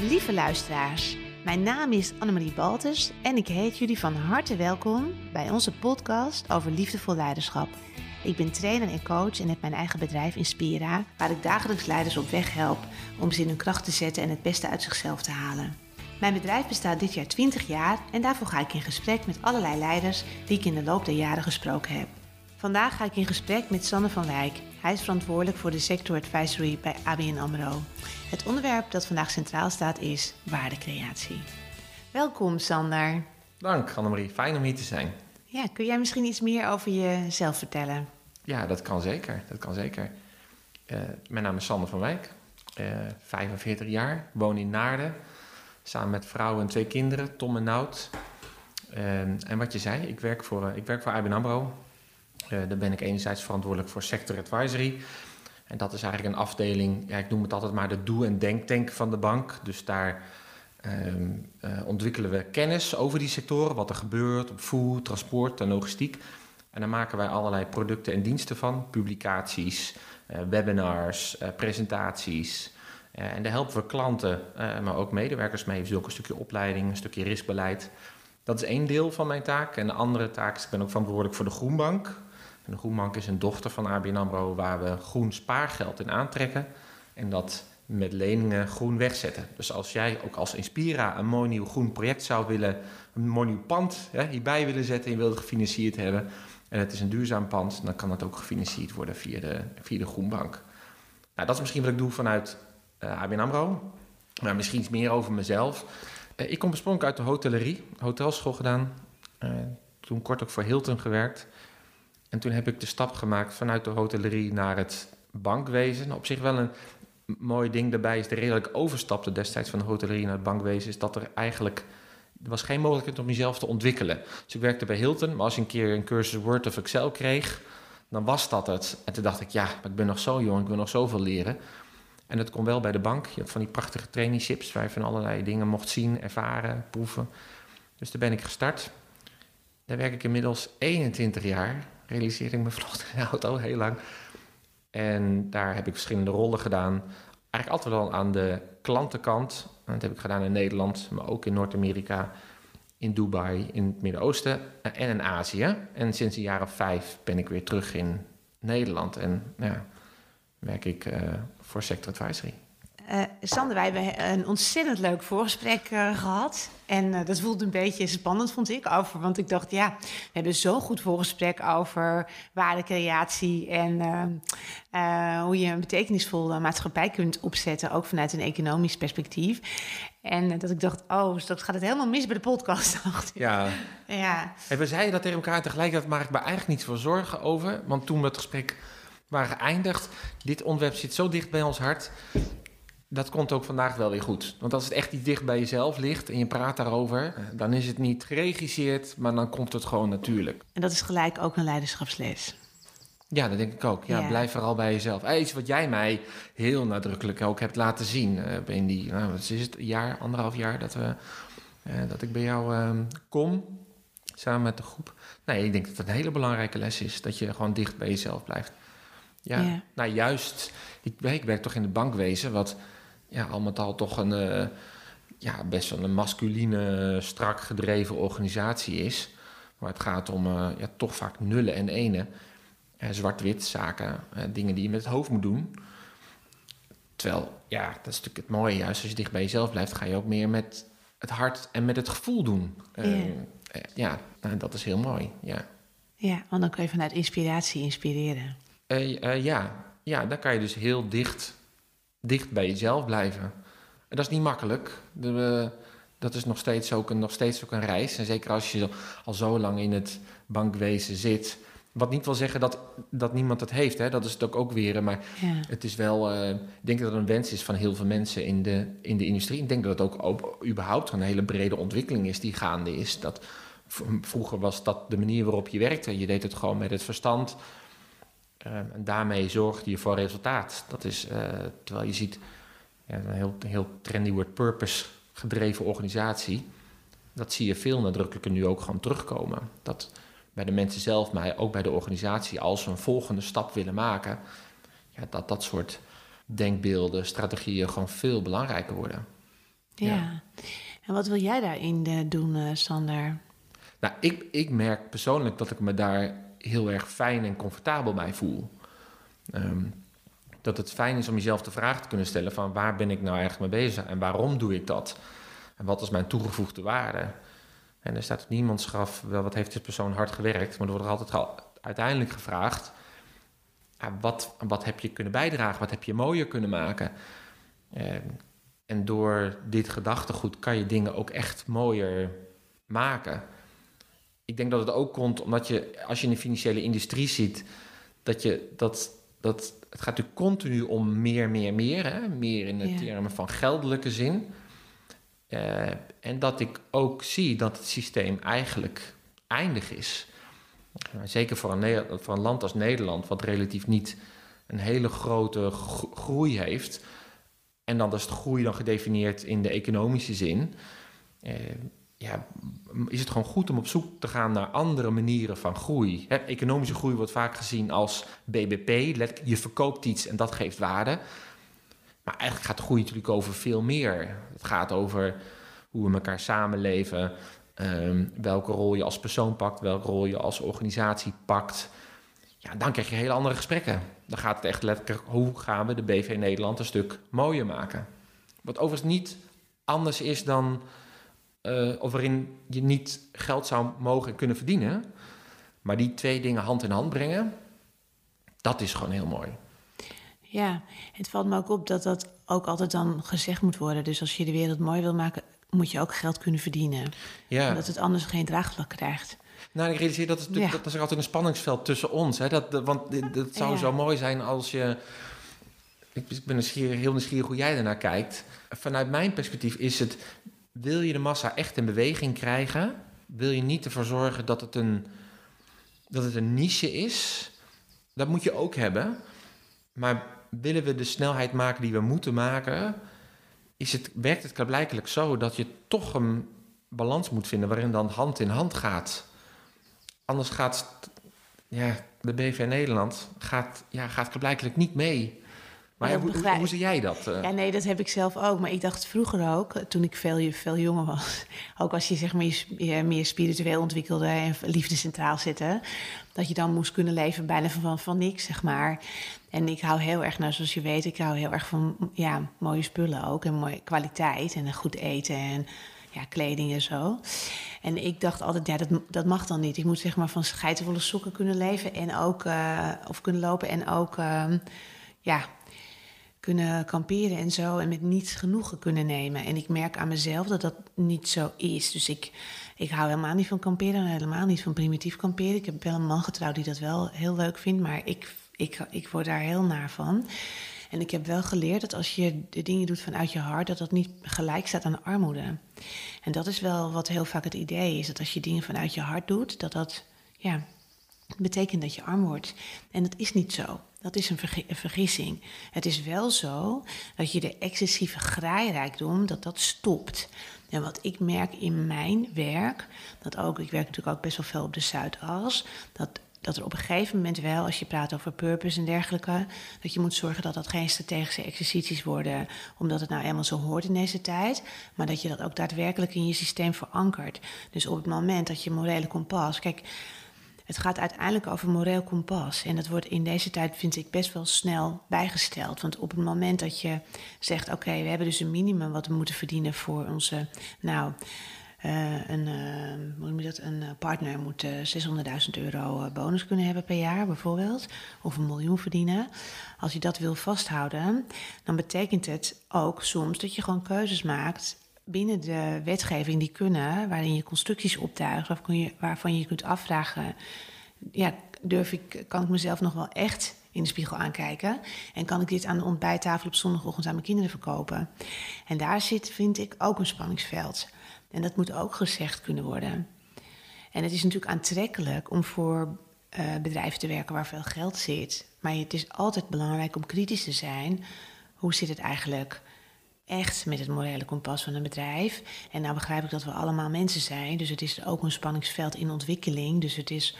Lieve luisteraars, mijn naam is Annemarie Baltus en ik heet jullie van harte welkom bij onze podcast over liefdevol leiderschap. Ik ben trainer en coach en heb mijn eigen bedrijf Inspira, waar ik dagelijks leiders op weg help om ze in hun kracht te zetten en het beste uit zichzelf te halen. Mijn bedrijf bestaat dit jaar 20 jaar en daarvoor ga ik in gesprek met allerlei leiders die ik in de loop der jaren gesproken heb. Vandaag ga ik in gesprek met Sanne van Wijk. Hij is verantwoordelijk voor de sector advisory bij ABN AMRO. Het onderwerp dat vandaag centraal staat is waardecreatie. Welkom Sander. Dank Annemarie, fijn om hier te zijn. Ja, kun jij misschien iets meer over jezelf vertellen? Ja, dat kan zeker. Dat kan zeker. Uh, mijn naam is Sander van Wijk, uh, 45 jaar, woon in Naarden. Samen met vrouw en twee kinderen, Tom en Nout. Uh, en wat je zei, ik werk voor, ik werk voor ABN AMRO. Daar ben ik enerzijds verantwoordelijk voor sector advisory. En dat is eigenlijk een afdeling, ja, ik noem het altijd maar de doe- en denktank van de bank. Dus daar um, uh, ontwikkelen we kennis over die sectoren, wat er gebeurt op voer, transport en logistiek. En daar maken wij allerlei producten en diensten van, publicaties, uh, webinars, presentaties. en daar helpen we klanten, maar ook medewerkers mee. Dus ook een stukje opleiding, een stukje riskbeleid. Dat is één deel van mijn taak. En de andere taak is, ik ben ook verantwoordelijk voor de Groenbank. De Groenbank is een dochter van ABN AMRO waar we groen spaargeld in aantrekken. En dat met leningen groen wegzetten. Dus als jij ook als Inspira een mooi nieuw groen project zou willen, een mooi nieuw pand hè, hierbij willen zetten en je gefinancierd hebben, en het is een duurzaam pand, dan kan dat ook gefinancierd worden via de, via de Groenbank. Nou, dat is misschien wat ik doe vanuit uh, ABN AMRO. Maar misschien iets meer over mezelf. Uh, ik kom oorspronkelijk uit de hotellerie, hotelschool gedaan. Uh, toen kort ook voor Hilton gewerkt. En toen heb ik de stap gemaakt vanuit de hotellerie naar het bankwezen. Op zich wel een mooi ding daarbij is de redelijk overstapte destijds van de hotellerie naar het bankwezen, is dat er eigenlijk was geen mogelijkheid om jezelf te ontwikkelen. Dus ik werkte bij Hilton, maar als je een keer een cursus Word of Excel kreeg, dan was dat het. En toen dacht ik, ja, maar ik ben nog zo jong, ik wil nog zoveel leren. En dat kon wel bij de bank. Je had van die prachtige traineeships waar je van allerlei dingen mocht zien, ervaren, proeven. Dus daar ben ik gestart. Daar werk ik inmiddels 21 jaar. Realiseer ik me vanochtend in de auto heel lang. En daar heb ik verschillende rollen gedaan. Eigenlijk altijd al aan de klantenkant. Dat heb ik gedaan in Nederland, maar ook in Noord-Amerika, in Dubai, in het Midden-Oosten en in Azië. En sinds jaar of vijf ben ik weer terug in Nederland en ja, werk ik uh, voor Sector Advisory. Uh, Sander, wij hebben een ontzettend leuk voorgesprek uh, gehad. En uh, dat voelde een beetje spannend, vond ik. Over, want ik dacht, ja, we hebben zo'n goed voorgesprek over waardecreatie. En hoe je een betekenisvolle maatschappij kunt opzetten. Ook vanuit een economisch perspectief. En dat ik dacht, oh, straks gaat het helemaal mis bij de podcast. Ja. ja. En we zeiden dat tegen elkaar tegelijkertijd, maar ik me eigenlijk niet voor zorgen over. Want toen we het gesprek waren geëindigd, dit onderwerp zit zo dicht bij ons hart dat komt ook vandaag wel weer goed. Want als het echt iets dicht bij jezelf ligt en je praat daarover, dan is het niet geregisseerd, maar dan komt het gewoon natuurlijk. En dat is gelijk ook een leiderschapsles. Ja, dat denk ik ook. Ja, blijf vooral bij jezelf. Iets wat jij mij heel nadrukkelijk ook hebt laten zien. Uh, in die, nou, wat is het, een jaar, anderhalf jaar dat, we, uh, dat ik bij jou uh, kom, samen met de groep. Nee, ik denk dat het een hele belangrijke les is. Dat je gewoon dicht bij jezelf blijft. Ja, ja. nou juist. Ik, ik werk toch in de bankwezen, wat ja, al met al toch een uh, ja, best wel een masculine, strak gedreven organisatie is. Waar het gaat om uh, ja, toch vaak nullen en enen. Uh, Zwart-wit zaken, dingen die je met het hoofd moet doen. Terwijl, ja, dat is natuurlijk het mooie. Juist als je dicht bij jezelf blijft, ga je ook meer met het hart en met het gevoel doen. Yeah. ja, nou, dat is heel mooi. Ja. ja, want dan kun je vanuit inspiratie inspireren. ja. ja, dan kan je dus heel dicht dicht bij jezelf blijven. En dat is niet makkelijk. De, dat is nog steeds, ook een, nog steeds ook een reis. En zeker als je al zo lang in het bankwezen zit. Wat niet wil zeggen dat, dat niemand het heeft, hè? dat is het ook, ook weer. Maar ja. het is wel, uh, ik denk dat het een wens is van heel veel mensen in de, in de industrie. Ik denk dat het ook, ook überhaupt een hele brede ontwikkeling is die gaande is. Dat, vroeger was dat de manier waarop je werkte. Je deed het gewoon met het verstand. Uh, en daarmee zorgde je voor resultaat. Dat is, uh, terwijl je ziet, ja, een heel, heel trendy word purpose gedreven organisatie. Dat zie je veel nadrukkelijker nu ook gewoon terugkomen. Dat bij de mensen zelf, maar ook bij de organisatie, als ze een volgende stap willen maken, ja, dat dat soort denkbeelden, strategieën gewoon veel belangrijker worden. Ja. En wat wil jij daarin eh, doen, uh, Sander? Nou, ik, ik merk persoonlijk dat ik me daar heel erg fijn en comfortabel bij voel. Ehm, dat het fijn is om jezelf de vraag te kunnen stellen van waar ben ik nou eigenlijk mee bezig en waarom doe ik dat? En wat is mijn toegevoegde waarde? En er staat op niemands graf wel wat heeft dit persoon hard gewerkt, maar er wordt er altijd uiteindelijk gevraagd wat, wat heb je kunnen bijdragen, wat heb je mooier kunnen maken? Ehm, en door dit gedachtegoed kan je dingen ook echt mooier maken. Ik denk dat het ook komt omdat je, als je in de financiële industrie ziet, dat je dat, dat het gaat natuurlijk continu om meer, meer, meer. Hè? Meer in de termen van geldelijke zin. Uh, en dat ik ook zie dat het systeem eigenlijk eindig is. Zeker voor een, voor een land als Nederland, wat relatief niet een hele grote groei heeft. En dan is de groei dan gedefinieerd in de economische zin. Eh, ja, is het gewoon goed om op zoek te gaan naar andere manieren van groei. Economische groei wordt vaak gezien als BBP. Je verkoopt iets en dat geeft waarde. Maar eigenlijk gaat groei natuurlijk over veel meer. Het gaat over hoe we elkaar samenleven. Ehm, welke rol je als persoon pakt, welke rol je als organisatie pakt. Ja, dan krijg je hele andere gesprekken. Dan gaat het echt letterlijk, hoe gaan we de BV Nederland een stuk mooier maken? Wat overigens niet anders is dan, uh, of waarin je niet geld zou mogen kunnen verdienen. Maar die twee dingen hand in hand brengen, dat is gewoon heel mooi. Ja, het valt me ook op dat dat ook altijd dan gezegd moet worden. Dus als je de wereld mooi wil maken, moet je ook geld kunnen verdienen. Ja. Omdat het anders geen draagvlak krijgt. Nou, ik realiseer dat, het, ja. dat is er altijd een spanningsveld tussen ons. Hè? Dat, want het zou zo mooi zijn als je... Ik ben nieuwsgierig, heel nieuwsgierig hoe jij ernaar kijkt. Vanuit mijn perspectief is het... Wil je de massa echt in beweging krijgen? Wil je niet ervoor zorgen dat het een, dat het een niche is? Dat moet je ook hebben. Maar willen we de snelheid maken die we moeten maken is het, werkt het blijkbaar zo dat je toch een balans moet vinden waarin dan hand in hand gaat. Anders gaat ja, de BV Nederland gaat, ja, gaat blijkbaar niet mee. Maar hoe, hoe, zie jij dat? Eh? Ja, nee, dat heb ik zelf ook. Maar ik dacht vroeger ook, toen ik veel, veel jonger was... ook als je zeg maar, je meer spiritueel ontwikkelde en liefde centraal zette... dat je dan moest kunnen leven bijna van, van niks, zeg maar. En ik hou heel erg, nou, zoals je weet, ik hou heel erg van ja, mooie spullen ook. En mooie kwaliteit en goed eten en ja, kleding en zo. En ik dacht altijd, ja, dat, dat mag dan niet. Ik moet zeg maar van scheitenvolle sokken kunnen leven en ook, uh, of kunnen lopen en ook, uh, ja, kunnen kamperen en zo. En met niets genoegen kunnen nemen. En ik merk aan mezelf dat dat niet zo is. Dus ik, ik hou helemaal niet van kamperen, helemaal niet van primitief kamperen. Ik heb wel een man getrouwd die dat wel heel leuk vindt, maar ik ik, ik word daar heel naar van. En ik heb wel geleerd dat als je de dingen doet vanuit je hart, dat dat niet gelijk staat aan armoede. En dat is wel wat heel vaak het idee is: dat als je dingen vanuit je hart doet, dat dat ja, betekent dat je arm wordt. En dat is niet zo. Dat is een, vergissing. Het is wel zo dat je de excessieve graairijkdom, dat dat stopt. En wat ik merk in mijn werk, dat ook, ik werk natuurlijk ook best wel veel op de Zuidas, dat dat er op een gegeven moment wel, als je praat over purpose en dergelijke, dat je moet zorgen dat dat geen strategische exercities worden, omdat het nou eenmaal zo hoort in deze tijd, maar dat je dat ook daadwerkelijk in je systeem verankert. Dus op het moment dat je morele kompas, kijk, het gaat uiteindelijk over moreel kompas. En dat wordt in deze tijd, vind ik, best wel snel bijgesteld. Want op het moment dat je zegt: Oké, we hebben dus een minimum wat we moeten verdienen voor onze. Nou, uh, een, uh, hoe dat, een eh, partner moet 600.000 euro bonus kunnen hebben per jaar bijvoorbeeld, of een miljoen verdienen. Als je dat wil vasthouden, dan betekent het ook soms dat je gewoon keuzes maakt binnen de wetgeving die kunnen, waarin je constructies optuigt, waarvan je, waarvan je kunt afvragen, ja, durf ik, kan ik mezelf nog wel echt in de spiegel aankijken? En kan ik dit aan de ontbijttafel op zondagochtend aan mijn kinderen verkopen? En daar zit, vind ik, ook een spanningsveld. En dat moet ook gezegd kunnen worden. En het is natuurlijk aantrekkelijk om voor uh, bedrijven te werken waar veel geld zit. Maar het is altijd belangrijk om kritisch te zijn. Hoe zit het eigenlijk echt met het morele kompas van een bedrijf? En nou begrijp ik dat we allemaal mensen zijn. Dus het is ook een spanningsveld in ontwikkeling. Dus het is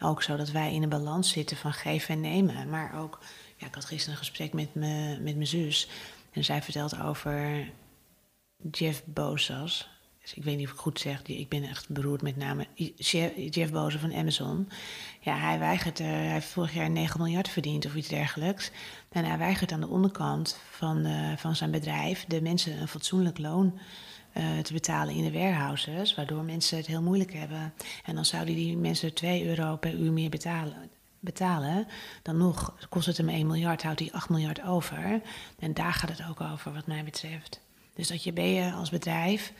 ook zo dat wij in een balans zitten van geven en nemen. Maar ook, ja, ik had gisteren een gesprek met, me, met mijn zus. En zij vertelt over Jeff Bezos. Dus ik weet niet of ik goed zeg, ik ben echt beroerd met name. Jeff, Bezos van Amazon. Ja, hij weigert, hij heeft vorig jaar 9 miljard verdiend of iets dergelijks. En hij weigert aan de onderkant van, uh, van zijn bedrijf de mensen een fatsoenlijk loon uh, te betalen in de warehouses, waardoor mensen het heel moeilijk hebben. En dan zouden die mensen 2 euro per uur meer betalen betalen, dan nog kost het hem 1 miljard, houdt hij 8 miljard over. En daar gaat het ook over, wat mij betreft. Dus dat je ben je als bedrijf,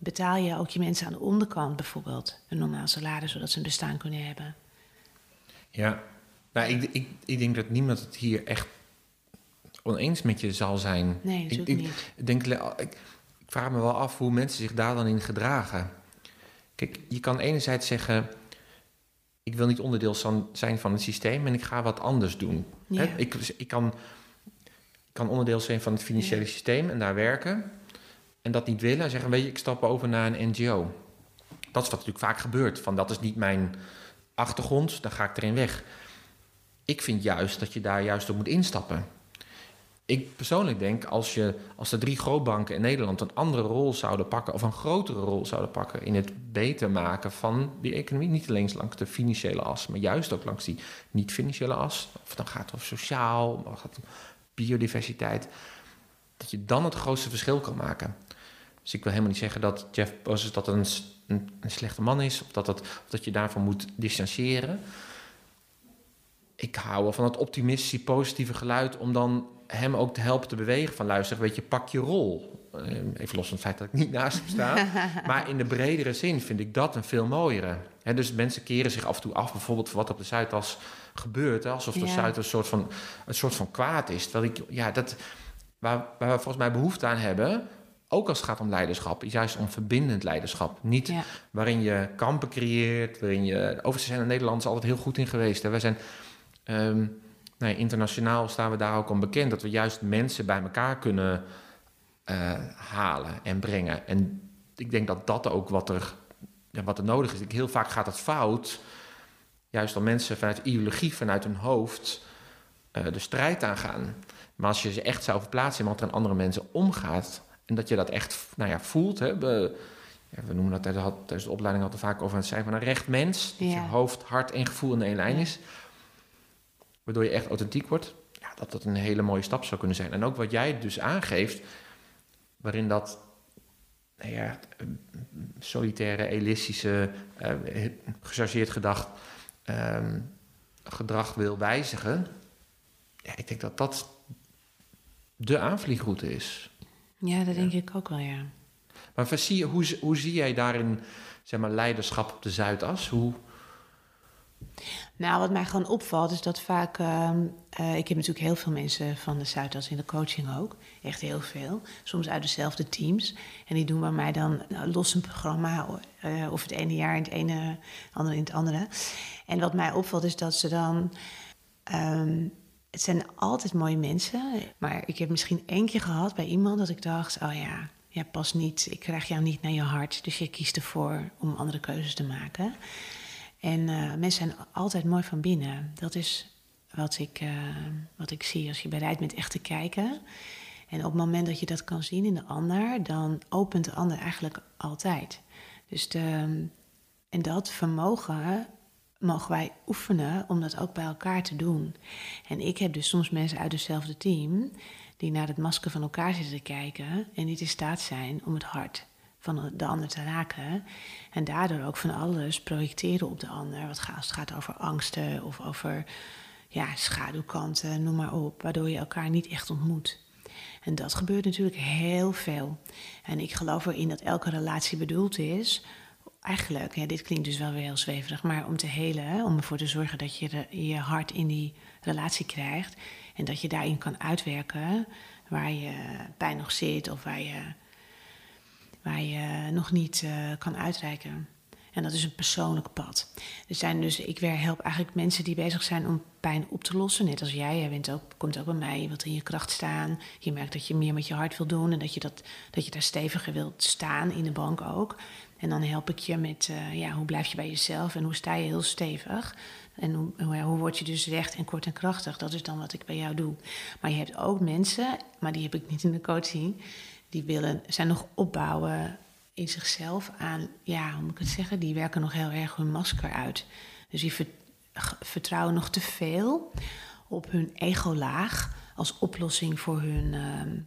betaal je ook je mensen aan de onderkant bijvoorbeeld een normaal salaris, zodat ze een bestaan kunnen hebben. Ja, nou, ik, ik, ik denk dat niemand het hier echt oneens met je zal zijn. Nee, natuurlijk ik, niet. Ik, denk, ik, ik vraag me wel af hoe mensen zich daar dan in gedragen. Kijk, je kan enerzijds zeggen ik wil niet onderdeel zijn van het systeem en ik ga wat anders doen. Ik, ik, kan, ik kan onderdeel zijn van het financiële systeem en daar werken. En dat niet willen en zeggen, weet je, ik stap over naar een NGO. Dat is wat natuurlijk vaak gebeurt. Van dat is niet mijn achtergrond, dan ga ik erin weg. Ik vind juist dat je daar juist op moet instappen ik persoonlijk denk, als, je, als de drie grootbanken in Nederland een andere rol zouden pakken, of een grotere rol zouden pakken in het beter maken van die economie, niet alleen langs de financiële as, maar juist ook langs die niet-financiële as, of dan gaat het over sociaal, of gaat het biodiversiteit, dat je dan het grootste verschil kan maken. Dus ik wil helemaal niet zeggen dat Jeff Bezos dat een, een, een slechte man is, of dat, dat, of dat je daarvan moet distancieren. Ik hou wel van het optimistische, positieve geluid om dan hem ook te helpen te bewegen. Van luister, weet je, pak je rol. Eh, even los van het feit dat ik niet naast hem sta. maar in de bredere zin vind ik dat een veel mooiere. dus mensen keren zich af en toe af, bijvoorbeeld voor wat op de Zuidas gebeurt. alsof de Zuidas een soort, van, een soort van kwaad is. Terwijl ik, ja, dat, waar, waar we volgens mij behoefte aan hebben, ook als het gaat om leiderschap, is juist om verbindend leiderschap. Niet waarin je kampen creëert, waarin je. Overigens zijn de Nederlanders altijd heel goed in geweest. Hè. Wij zijn. Ehm, nee, internationaal staan we daar ook om bekend dat we juist mensen bij elkaar kunnen uh, halen en brengen. En ik denk dat dat ook wat er, ja, wat er nodig is. Ik, heel vaak gaat het fout, juist als mensen vanuit ideologie, vanuit hun hoofd, uh, de strijd aangaan. Maar als je ze echt zou verplaatsen in wat er aan andere mensen omgaat, en dat je dat echt nou ja, voelt. Hè, we, ja, we noemen dat tijdens de opleiding altijd vaak over het zijn van een recht mens. Dat je hoofd, hart en gevoel in één lijn is waardoor je echt authentiek wordt, ja, dat dat een hele mooie stap zou kunnen zijn. En ook wat jij dus aangeeft, waarin dat nou ja, solitaire, elistische, uh, gechargeerd gedacht ehm, gedrag wil wijzigen. Ja, ik denk dat dat de aanvliegroute is. Ja, dat denk ik ook wel, ja. Maar zie, hoe, hoe zie jij daarin zeg maar, leiderschap op de Zuidas? Hoe, nou, wat mij gewoon opvalt is dat vaak. Uh, uh, ik heb natuurlijk heel veel mensen van de Zuidas in de coaching ook. Echt heel veel. Soms uit dezelfde teams. En die doen bij mij dan nou, los een programma. Uh, of het ene jaar in het ene, andere in het andere. En wat mij opvalt is dat ze dan. Um, het zijn altijd mooie mensen. Maar ik heb misschien één keer gehad bij iemand dat ik dacht: oh ja, ja, pas niet. Ik krijg jou niet naar je hart. Dus je kiest ervoor om andere keuzes te maken. En uh, mensen zijn altijd mooi van binnen. Dat is wat ik, uh, wat ik zie als je bereid bent echt te kijken. En op het moment dat je dat kan zien in de ander, dan opent de ander eigenlijk altijd. Dus en dat vermogen mogen wij oefenen om dat ook bij elkaar te doen. En ik heb dus soms mensen uit hetzelfde team die naar het masker van elkaar zitten te kijken en niet in staat zijn om het hart van de ander te raken. En daardoor ook van alles projecteren op de ander. Wat gaat, als het gaat over angsten of over ja, schaduwkanten, noem maar op. Waardoor je elkaar niet echt ontmoet. En dat gebeurt natuurlijk heel veel. En ik geloof erin dat elke relatie bedoeld is. Eigenlijk, dit klinkt dus wel weer heel zweverig, maar om te helen, om ervoor te zorgen dat je je hart in die relatie krijgt. En dat je daarin kan uitwerken waar je pijn nog zit of waar je waar je nog niet uh, kan uitreiken. En dat is een persoonlijk pad. Er zijn dus, ik help eigenlijk mensen die bezig zijn om pijn op te lossen. Net als jij. Jij bent ook, komt ook bij mij, je wilt in je kracht staan. Je merkt dat je meer met je hart wil doen en dat je, dat, dat je daar steviger wilt staan, in de bank ook. En dan help ik je met, uh, ja, hoe blijf je bij jezelf en hoe sta je heel stevig. En hoe, hoe, word je dus recht en kort en krachtig. Dat is dan wat ik bij jou doe. Maar je hebt ook mensen, maar die heb ik niet in de coaching die willen, zijn nog opbouwen in zichzelf aan, ja, hoe moet ik het zeggen, die werken nog heel erg hun masker uit. Dus die vertrouwen nog te veel op hun ego-laag als oplossing voor hun, uh,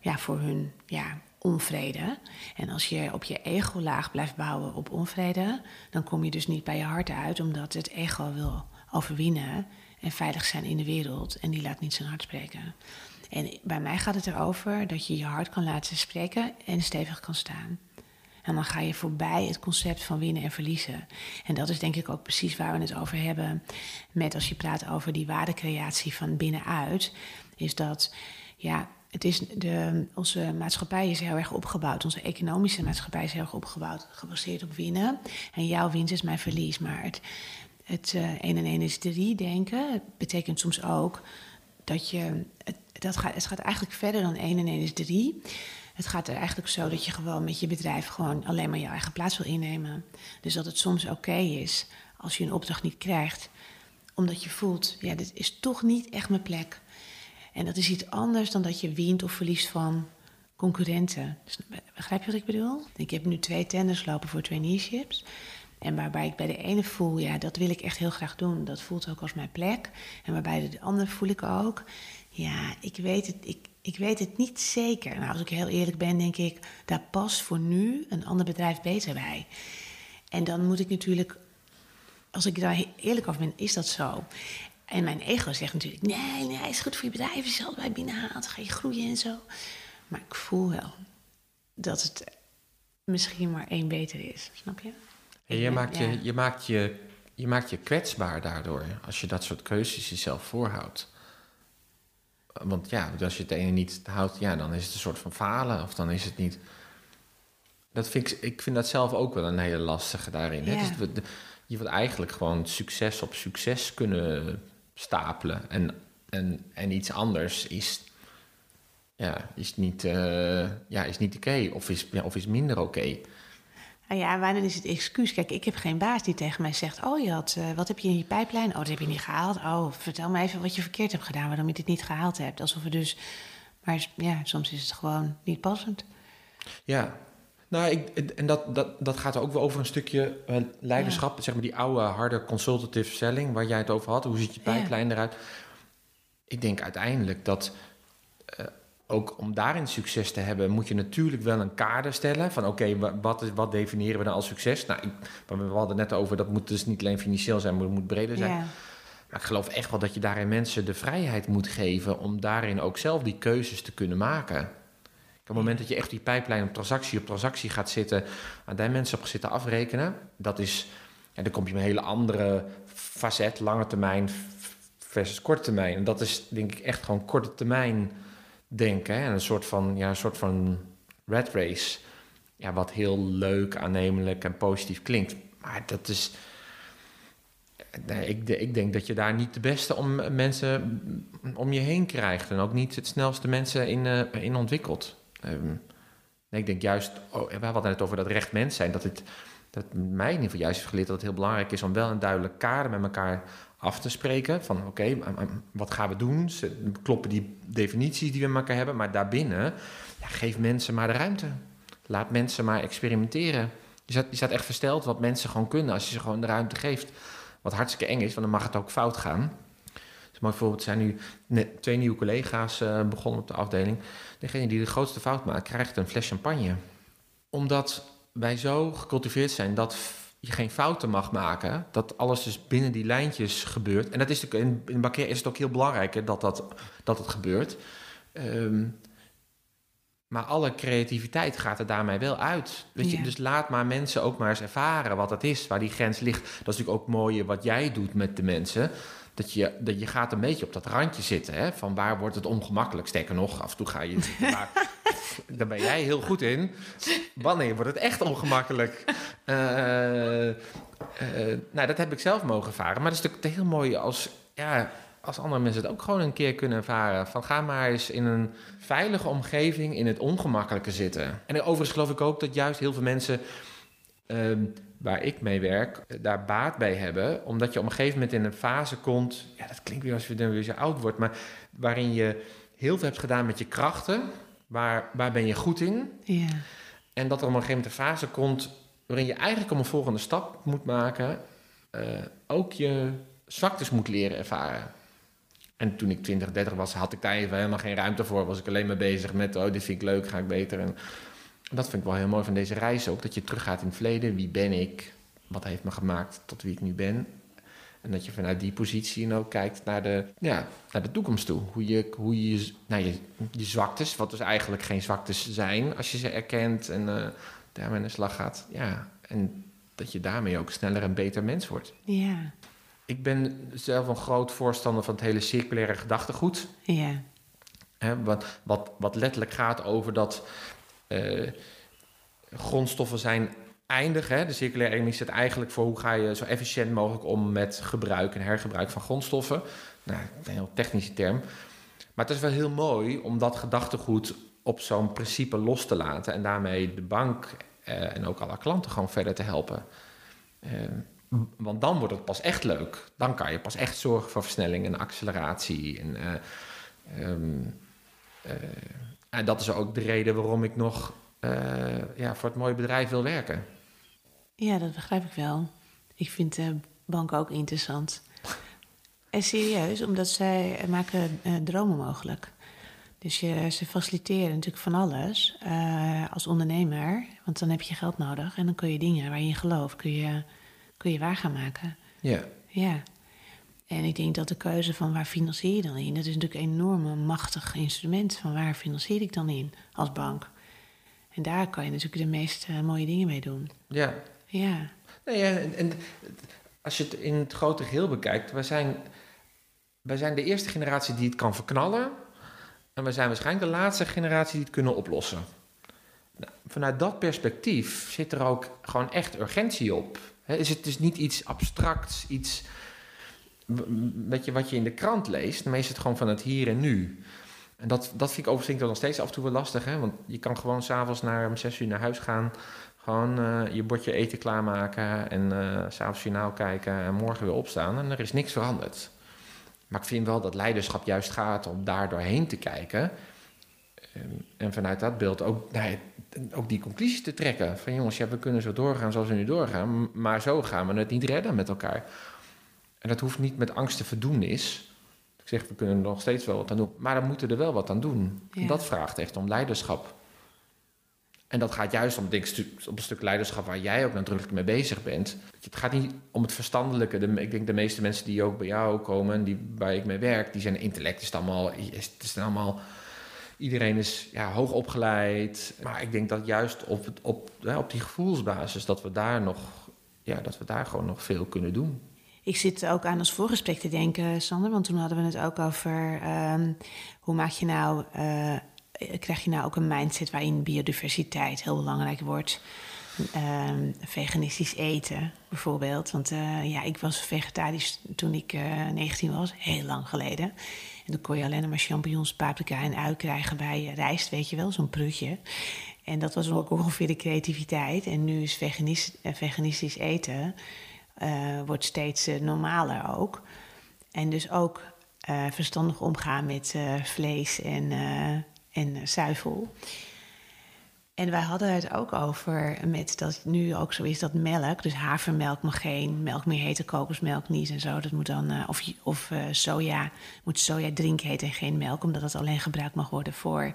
ja, voor hun ja, onvrede. En als je op je ego-laag blijft bouwen op onvrede, dan kom je dus niet bij je hart uit, omdat het ego wil overwinnen en veilig zijn in de wereld. En die laat niet zijn hart spreken. En bij mij gaat het erover dat je je hart kan laten spreken en stevig kan staan. En dan ga je voorbij het concept van winnen en verliezen. En dat is denk ik ook precies waar we het over hebben. Met als je praat over die waardecreatie van binnenuit. Is dat, ja, het is de, onze maatschappij is heel erg opgebouwd. Onze economische maatschappij is heel erg opgebouwd. Gebaseerd op winnen. En jouw winst is mijn verlies. Maar het, het uh, 1 en 1 is 3 denken betekent soms ook dat je. Het, dat gaat, het gaat eigenlijk verder dan 1 en 1 is 3. Het gaat er eigenlijk zo dat je gewoon met je bedrijf gewoon alleen maar jouw eigen plaats wil innemen. Dus dat het soms oké is als je een opdracht niet krijgt, omdat je voelt, ja, dit is toch niet echt mijn plek. En dat is iets anders dan dat je wint of verliest van concurrenten. Dus, begrijp je wat ik bedoel? Ik heb nu twee tenders lopen voor traineeships. En waarbij ik bij de ene voel, ja, dat wil ik echt heel graag doen. Dat voelt ook als mijn plek. En waarbij de andere voel ik ook, ja, ik weet het, ik, ik weet het niet zeker. Nou, als ik heel eerlijk ben, denk ik, daar past voor nu een ander bedrijf beter bij. En dan moet ik natuurlijk, als ik daar eerlijk over ben, is dat zo. En mijn ego zegt natuurlijk, nee, nee, is goed voor je bedrijf, is altijd bij binnenhaalt, ga je groeien en zo. Maar ik voel wel dat het misschien maar één beter is, snap je? je, maakt je, je, maakt je, je maakt je kwetsbaar daardoor, als je dat soort keuzes jezelf voorhoudt. Want ja, als je het ene niet houdt, ja, dan is het een soort van falen. Of dan is het niet. Dat vind ik, ik vind dat zelf ook wel een hele lastige daarin. Hè? Dus je wilt eigenlijk gewoon succes op succes kunnen stapelen. En, en, en iets anders is, ja, is niet, uh, ja, is niet oké. Of, is, ja, of is minder oké. Nou ja, wanneer is het excuus? Kijk, ik heb geen baas die tegen mij zegt: Oh, je had, uh, wat heb je in je pijplijn? Oh, dat heb je niet gehaald. Oh, vertel me even wat je verkeerd hebt gedaan, waarom je dit niet gehaald hebt. Alsof we dus. Maar ja, soms is het gewoon niet passend. Ja, nou, ik, en dat, dat, dat gaat ook wel over een stukje uh, leiderschap. Zeg maar die oude, harde consultative selling waar jij het over had. Hoe ziet je pijplijn eruit? Ik denk uiteindelijk dat uh, ook om daarin succes te hebben, moet je natuurlijk wel een kader stellen. Van oké, wat, wat definiëren we dan als succes? Nou, ik, we hadden net over, dat moet dus niet alleen financieel zijn, maar het moet breder zijn. Ja. Maar ik geloof echt wel dat je daarin mensen de vrijheid moet geven om daarin ook zelf die keuzes te kunnen maken. Op het moment dat je echt die pijplijn op transactie op transactie gaat zitten, en daar mensen op zitten afrekenen, dat is, ja, dan kom je een hele andere facet, lange termijn versus korte termijn. En dat is denk ik echt gewoon korte termijn denken. En een soort van, ja, een soort van red race. Ja, wat heel leuk, aannemelijk en positief klinkt. Maar dat is. Ik, ik denk dat je daar niet de beste om mensen om je heen krijgt. En ook niet het snelste mensen in, uh, in ontwikkelt. Um, nee, ik denk juist, oh, we hadden het over dat recht mens zijn. Dat het dat mij in ieder geval juist heeft geleerd dat het heel belangrijk is om wel een duidelijk kader met elkaar af te spreken. Van oké, wat gaan we doen? Kloppen die definities die we met elkaar hebben? Maar daarbinnen, geef mensen maar de ruimte. Laat mensen maar experimenteren. Je staat, je staat echt versteld wat mensen gewoon kunnen als je ze gewoon de ruimte geeft. Wat hartstikke eng is, want dan mag het ook fout gaan. Dus mooi voorbeeld zijn nu net twee nieuwe collega's uh, begonnen op de afdeling. Degene die de grootste fout maakt, krijgt een fles champagne. Omdat wij zo gecultiveerd zijn dat je geen fouten mag maken. Dat alles dus binnen die lijntjes gebeurt. En dat is in, in Bakker is het ook heel belangrijk dat, dat, dat het gebeurt. Ehm, maar alle creativiteit gaat er daarmee wel uit. Weet je? Dus laat maar mensen ook maar eens ervaren wat het is, waar die grens ligt. Dat is natuurlijk ook mooi wat jij doet met de mensen. Dat je, dat je gaat een beetje op dat randje zitten. Hè? Van waar wordt het ongemakkelijk? Sterker nog, af en toe ga je... daar ben jij heel goed in. Wanneer wordt het echt ongemakkelijk? Uh, uh, nou, dat heb ik zelf mogen ervaren. Maar dat is natuurlijk heel mooi als, ja, als andere mensen het ook gewoon een keer kunnen ervaren. Van ga maar eens in een veilige omgeving in het ongemakkelijke zitten. En overigens geloof ik ook dat juist heel veel mensen... Ehm, waar ik mee werk, daar baat bij hebben. Omdat je op een gegeven moment in een fase komt... Ja, dat klinkt weer als je dan weer zo oud wordt... maar waarin je heel veel hebt gedaan met je krachten Waar, waar ben je goed in? Ja. En dat er op een gegeven moment een fase komt waarin je eigenlijk om een volgende stap moet maken, eh, ook je zwaktes moet leren ervaren. En toen ik 20, 30 was, had ik daar even helemaal geen ruimte voor. Was ik alleen maar bezig met, oh, dit vind ik leuk, ga ik beter. En dat vind ik wel heel mooi van deze reis ook. Dat je teruggaat in het verleden. Wie ben ik? Wat heeft me gemaakt tot wie ik nu ben? En dat je vanuit die positie ook kijkt naar de, ja, naar de toekomst toe. Hoe je, hoe je, nou, je, je zwaktes, wat dus eigenlijk geen zwaktes zijn als je ze erkent en uh, daarmee aan de slag gaat. Ja, en dat je daarmee ook sneller een beter mens wordt. Ja. Ik ben zelf een groot voorstander van het hele circulaire gedachtegoed. Ja. Hè, wat, wat, wat letterlijk gaat over dat uh, grondstoffen zijn eindig. Hè? De circulaire economie zit eigenlijk voor hoe ga je zo efficiënt mogelijk om met gebruik en hergebruik van grondstoffen. Nou, een heel technische term. Maar het is wel heel mooi om dat gedachtegoed op zo'n principe los te laten en daarmee de bank uh, en ook alle klanten gewoon verder te helpen. Uh, want dan wordt het pas echt leuk. Dan kan je pas echt zorgen voor versnelling en acceleratie. En, um, en dat is ook de reden waarom ik nog ja, voor het mooie bedrijf wil werken. Ja, dat begrijp ik wel. Ik vind uh, banken ook interessant. En serieus, omdat zij maken uh, dromen mogelijk. Dus je, ze faciliteren natuurlijk van alles als ondernemer. Want dan heb je geld nodig en dan kun je dingen waar je in gelooft, kun je, kun je waar gaan maken. Ja. Ja. En ik denk dat de keuze van waar financier je dan in, dat is natuurlijk een enorme machtig instrument van waar financier ik dan in als bank. En daar kan je natuurlijk de meest mooie dingen mee doen. Ja, ja. Nee, en, en als je het in het grote geheel bekijkt, wij zijn, wij zijn de eerste generatie die het kan verknallen. En wij zijn waarschijnlijk de laatste generatie die het kunnen oplossen. Nou, vanuit dat perspectief zit er ook gewoon echt urgentie op. He, is het dus niet iets abstracts, iets je, wat je in de krant leest, maar is het gewoon van het hier en nu. En dat, dat vind ik overigens nog steeds af en toe wel lastig, hè? want je kan gewoon s'avonds om zes uur naar huis gaan gewoon uh, je bordje eten klaarmaken en uh, s'avonds journaal kijken en morgen weer opstaan en er is niks veranderd. Maar ik vind wel dat leiderschap juist gaat om daar doorheen te kijken. En, en vanuit dat beeld ook, ook die conclusies te trekken. Van jongens, ja, we kunnen zo doorgaan zoals we nu doorgaan, maar zo gaan we het niet redden met elkaar. En dat hoeft niet met angst te verdoen is. Ik zeg, we kunnen er nog steeds wel wat aan doen, maar dan moeten we er wel wat aan doen. Ja. Dat vraagt echt om leiderschap. En dat gaat juist om, denk op een stuk leiderschap waar jij ook nadrukkelijk mee bezig bent. Het gaat niet om het verstandelijke. De, ik denk de meeste mensen die ook bij jou komen, die, waar ik mee werk, die zijn intellect is het allemaal. Het is allemaal iedereen is ja, hoog opgeleid. Maar ik denk dat juist op, het, op, ja, op die gevoelsbasis dat we daar nog, ja, dat we daar gewoon nog veel kunnen doen. Ik zit ook aan ons voorgesprek te denken, Sander, want toen hadden we het ook over um, hoe maak je nou. Uh, krijg je nou ook een mindset waarin biodiversiteit heel belangrijk wordt. Um, veganistisch eten bijvoorbeeld. Want uh, ja, ik was vegetarisch toen ik uh, 19 was, heel lang geleden. En dan kon je alleen maar champignons, paprika en ui krijgen bij rijst, weet je wel, zo'n prutje. En dat was ook ongeveer de creativiteit. En nu is veganist, veganistisch eten uh, wordt steeds normaler ook. En dus ook verstandig omgaan met vlees en en zuivel. En wij hadden het ook over met dat het nu ook zo is dat melk, dus havermelk mag geen melk meer heten, kokosmelk niet en zo. Dat moet dan, of, of soja, moet soja drink heten en geen melk, omdat het alleen gebruikt mag worden voor,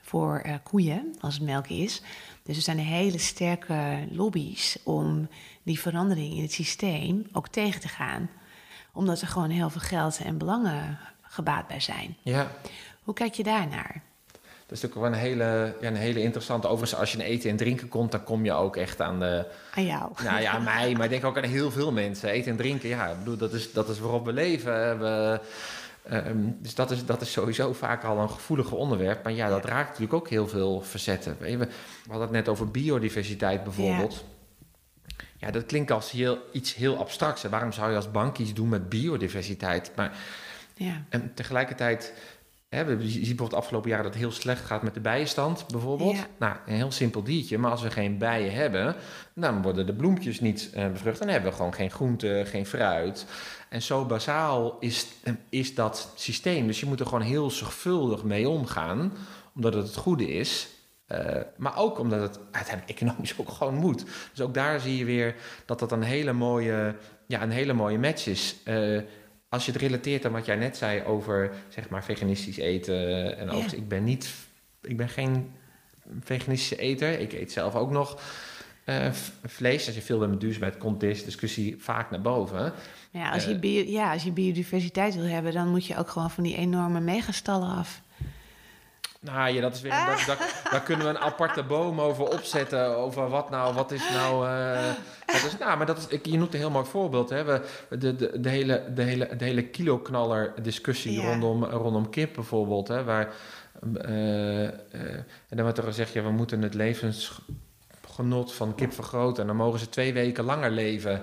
voor koeien, als het melk is. Dus er zijn hele sterke lobby's om die verandering in het systeem ook tegen te gaan. Omdat er gewoon heel veel geld en belangen gebaat bij zijn. Ja. Hoe kijk je daarnaar? Dat is natuurlijk wel een hele, ja, een hele interessante. Overigens, als je een eten en drinken komt, dan kom je ook echt aan de. Aan jou. Nou ja, aan mij, maar ik denk ook aan heel veel mensen. Eten en drinken, ja, ik bedoel, dat is, dat is waarop we leven. We, um, dus dat is, dat is sowieso vaak al een gevoelig onderwerp. Maar ja, dat raakt natuurlijk ook heel veel verzetten. We, we hadden het net over biodiversiteit bijvoorbeeld. Ja, ja dat klinkt als heel, iets heel abstracts. Waarom zou je als bank iets doen met biodiversiteit? Maar ja. en tegelijkertijd Hè, we zien bijvoorbeeld de afgelopen jaren dat het heel slecht gaat met de bijenstand, bijvoorbeeld. Ja. Nou, een heel simpel diertje. Maar als we geen bijen hebben, dan worden de bloempjes niet eh, bevrucht. Dan hebben we gewoon geen groente, geen fruit. En zo bazaal is, eh, is dat systeem. Dus je moet er gewoon heel zorgvuldig mee omgaan, omdat het het goede is. Eh, maar ook omdat het uiteindelijk economisch ook gewoon moet. Dus ook daar zie je weer dat dat een hele mooie, ja, een hele mooie match is. Eh, als je het relateert aan wat jij net zei over zeg maar veganistisch eten. En Ja. overigens, ik ben niet, ik ben geen veganistische eter. Ik eet zelf ook nog eh, vlees. Als je veel met duurzaamheid komt, deze discussie vaak naar boven. Ja, als, je bio, ja, als je biodiversiteit wil hebben, dan moet je ook gewoon van die enorme megastallen af. Nou ja, dat is weer. een- Daar, daar, daar kunnen we een aparte boom over opzetten. Over wat nou, wat is nou. wat is, nou, maar dat is, ik, je noemt een heel mooi voorbeeld. Hè? We, de, de, de, hele, de, hele, de hele kiloknaller discussie Ja. rondom, rondom kip bijvoorbeeld. Hè? Waar, eh, eh, en dan wordt er gezegd, ja, we moeten het levensgenot van kip vergroten. En dan mogen ze twee weken langer leven.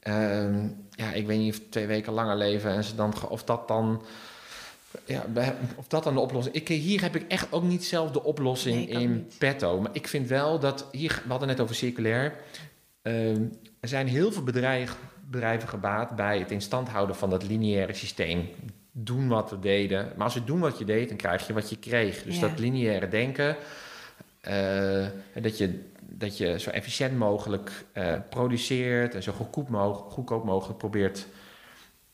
Ehm, ja, ik weet niet of twee weken langer leven en ze dan, of dat dan. Ja, of dat dan de oplossing ik, Hier heb ik echt ook niet zelf de oplossing Nee, in niet. petto. Maar ik vind wel dat hier, we hadden net over circulair. Ehm, er zijn heel veel bedrijven, bedrijven gebaat bij het in stand houden van dat lineaire systeem. Doen wat we deden. Maar als je doen wat je deed, dan krijg je wat je kreeg. Dus Ja. dat lineaire denken. eh, dat, je, dat je zo efficiënt mogelijk eh, produceert en zo goedkoop, mogelijk, goedkoop mogelijk probeert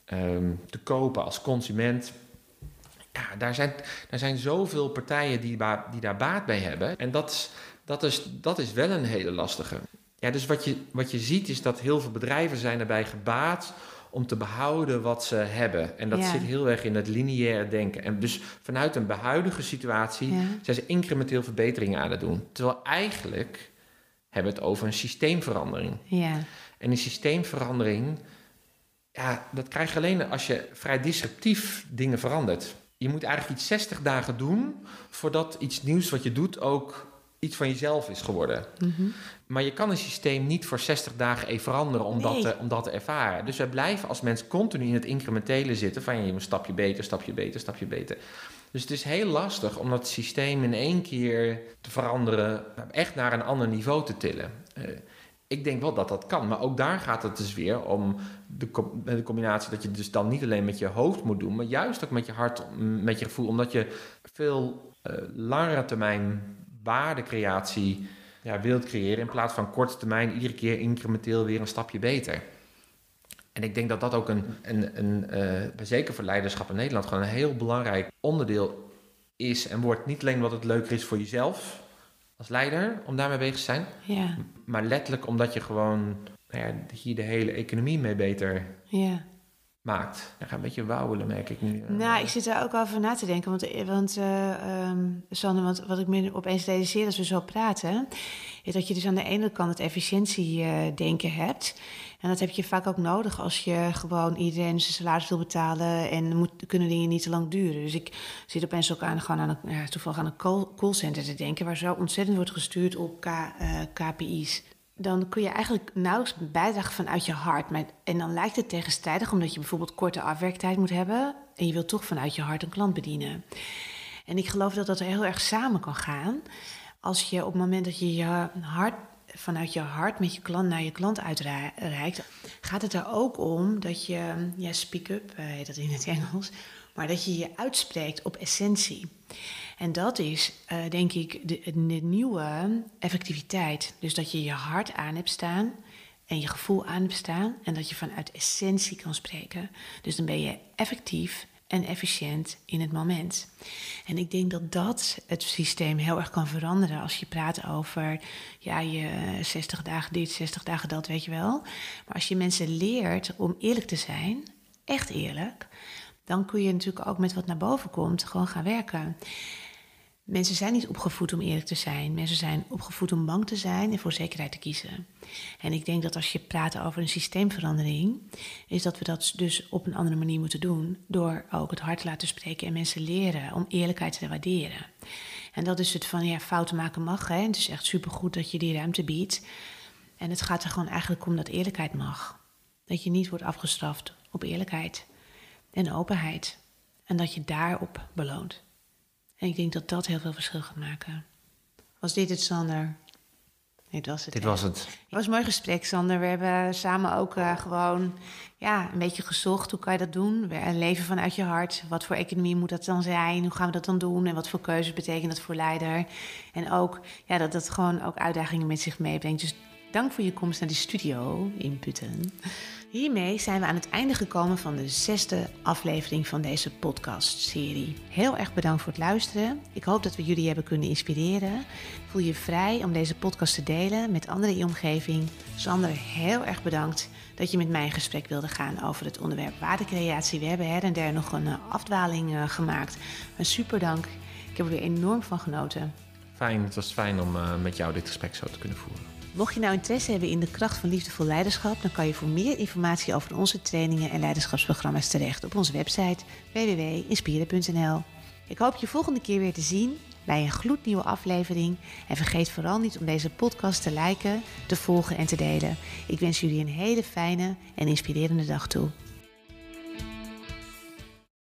ehm, te kopen als consument. Ja, daar zijn, daar zijn zoveel partijen die, die daar baat bij hebben. En dat, is- dat, is, dat is wel een hele lastige. Ja, dus wat je, wat je ziet is dat heel veel bedrijven zijn erbij gebaat om te behouden wat ze hebben. En dat Ja. zit heel erg in het lineaire denken. En dus vanuit een behuidige situatie Ja. zijn ze incrementeel verbeteringen aan het doen. Terwijl eigenlijk hebben we het over een systeemverandering. Ja, En die systeemverandering, ja, dat krijg je alleen als je vrij disruptief dingen verandert. Je moet eigenlijk iets 60 dagen doen voordat iets nieuws wat je doet ook iets van jezelf is geworden. Mhm. Maar je kan een systeem niet voor 60 dagen even veranderen om, dat, te, om dat te ervaren. Dus wij blijven als mens continu in het incrementele zitten van je moet een stapje beter, stapje beter, stapje beter. Dus het is heel lastig om dat systeem in één keer te veranderen, echt naar een ander niveau te tillen. Eh, ik denk wel dat dat kan, maar ook daar gaat het dus weer om de, de combinatie dat je dus dan niet alleen met je hoofd moet doen, maar juist ook met je hart, m, met je gevoel, omdat je veel eh, langere termijn waardecreatie ja, wilt creëren in plaats van korte termijn iedere keer incrementeel weer een stapje beter. En ik denk dat dat ook een, een, een eh, zeker voor leiderschap in Nederland, gewoon een heel belangrijk onderdeel is en wordt. Niet alleen omdat het leuker is voor jezelf als leider om daarmee bezig te zijn, ja, maar letterlijk omdat je gewoon nou ja, hier de hele economie mee beter ja. maakt. Ik ga een beetje wauwelen, merk ik nu. Eh, Nou, ik zit daar ook over na te denken. Want, want eh, ehm, Sander, want wat ik me opeens realiseer als we zo praten... is dat je dus aan de ene kant het efficiëntiedenken hebt. En dat heb je vaak ook nodig als je gewoon iedereen zijn salaris wil betalen... en moet, kunnen dingen niet te lang duren. Dus ik zit opeens ook aan, gewoon aan een, ja, toevallig aan een call, callcenter te denken... waar zo ontzettend wordt gestuurd op K, eh, KPI's dan kun je eigenlijk nauwelijks bijdragen vanuit je hart. Maar, en dan lijkt het tegenstrijdig, omdat je bijvoorbeeld korte afwerktijd moet hebben. En je wilt toch vanuit je hart een klant bedienen. En ik geloof dat dat heel erg samen kan gaan. Als je op het moment dat je je hart vanuit je hart met je klant naar je klant uitreikt, gaat het er ook om dat je, ja, speak up eh, heet dat in het Engels, maar dat je je uitspreekt op essentie. En dat is, eh, denk ik, de, de nieuwe effectiviteit. Dus dat je je hart aan hebt staan en je gevoel aan hebt staan en dat je vanuit essentie kan spreken. Dus dan ben je effectief en efficiënt in het moment. En ik denk dat dat het systeem heel erg kan veranderen als je praat over ja, je 60 dagen dit, 60 dagen dat, weet je wel. Maar als je mensen leert om eerlijk te zijn, echt eerlijk, dan kun je natuurlijk ook met wat naar boven komt gewoon gaan werken. Mensen zijn niet opgevoed om eerlijk te zijn. Mensen zijn opgevoed om bang te zijn en voor zekerheid te kiezen. En ik denk dat als je praat over een systeemverandering, is dat we dat dus op een andere manier moeten doen. Door ook het hart te laten spreken en mensen leren om eerlijkheid te waarderen. En dat is het van ja, fouten maken mag. Hè? Het is echt supergoed dat je die ruimte biedt. En het gaat er gewoon eigenlijk om dat eerlijkheid mag. Dat je niet wordt afgestraft op eerlijkheid en openheid. En dat je daarop beloont. En ik denk dat dat heel veel verschil gaat maken. Was dit het, Sander? Dit was het. Dit hè? was het. Het was een mooi gesprek, Sander. We hebben samen ook eh, gewoon ja, een beetje gezocht. Hoe kan je dat doen? Een leven vanuit je hart. Wat voor economie moet dat dan zijn? Hoe gaan we dat dan doen? En wat voor keuzes betekent dat voor leider? En ook ja, dat dat gewoon ook uitdagingen met zich meebrengt. Dus dank voor je komst naar de studio in Putten. Hiermee zijn we aan het einde gekomen van de zesde aflevering van deze podcast-serie. Heel erg bedankt voor het luisteren. Ik hoop dat we jullie hebben kunnen inspireren. Voel je vrij om deze podcast te delen met anderen in je omgeving. Sander, heel erg bedankt dat je met mij in gesprek wilde gaan over het onderwerp waardecreatie. We hebben her en der nog een eh, afdwaling eh, gemaakt. Een super dank. Ik heb er weer enorm van genoten. Fijn, het was fijn om eh, met jou dit gesprek zo te kunnen voeren. Mocht je nou interesse hebben in de kracht van liefdevol leiderschap, dan kan je voor meer informatie over onze trainingen en leiderschapsprogramma's terecht op onze website www.inspire.nl. Ik hoop je volgende keer weer te zien bij een gloednieuwe aflevering. En vergeet vooral niet om deze podcast te liken, te volgen en te delen. Ik wens jullie een hele fijne en inspirerende dag toe.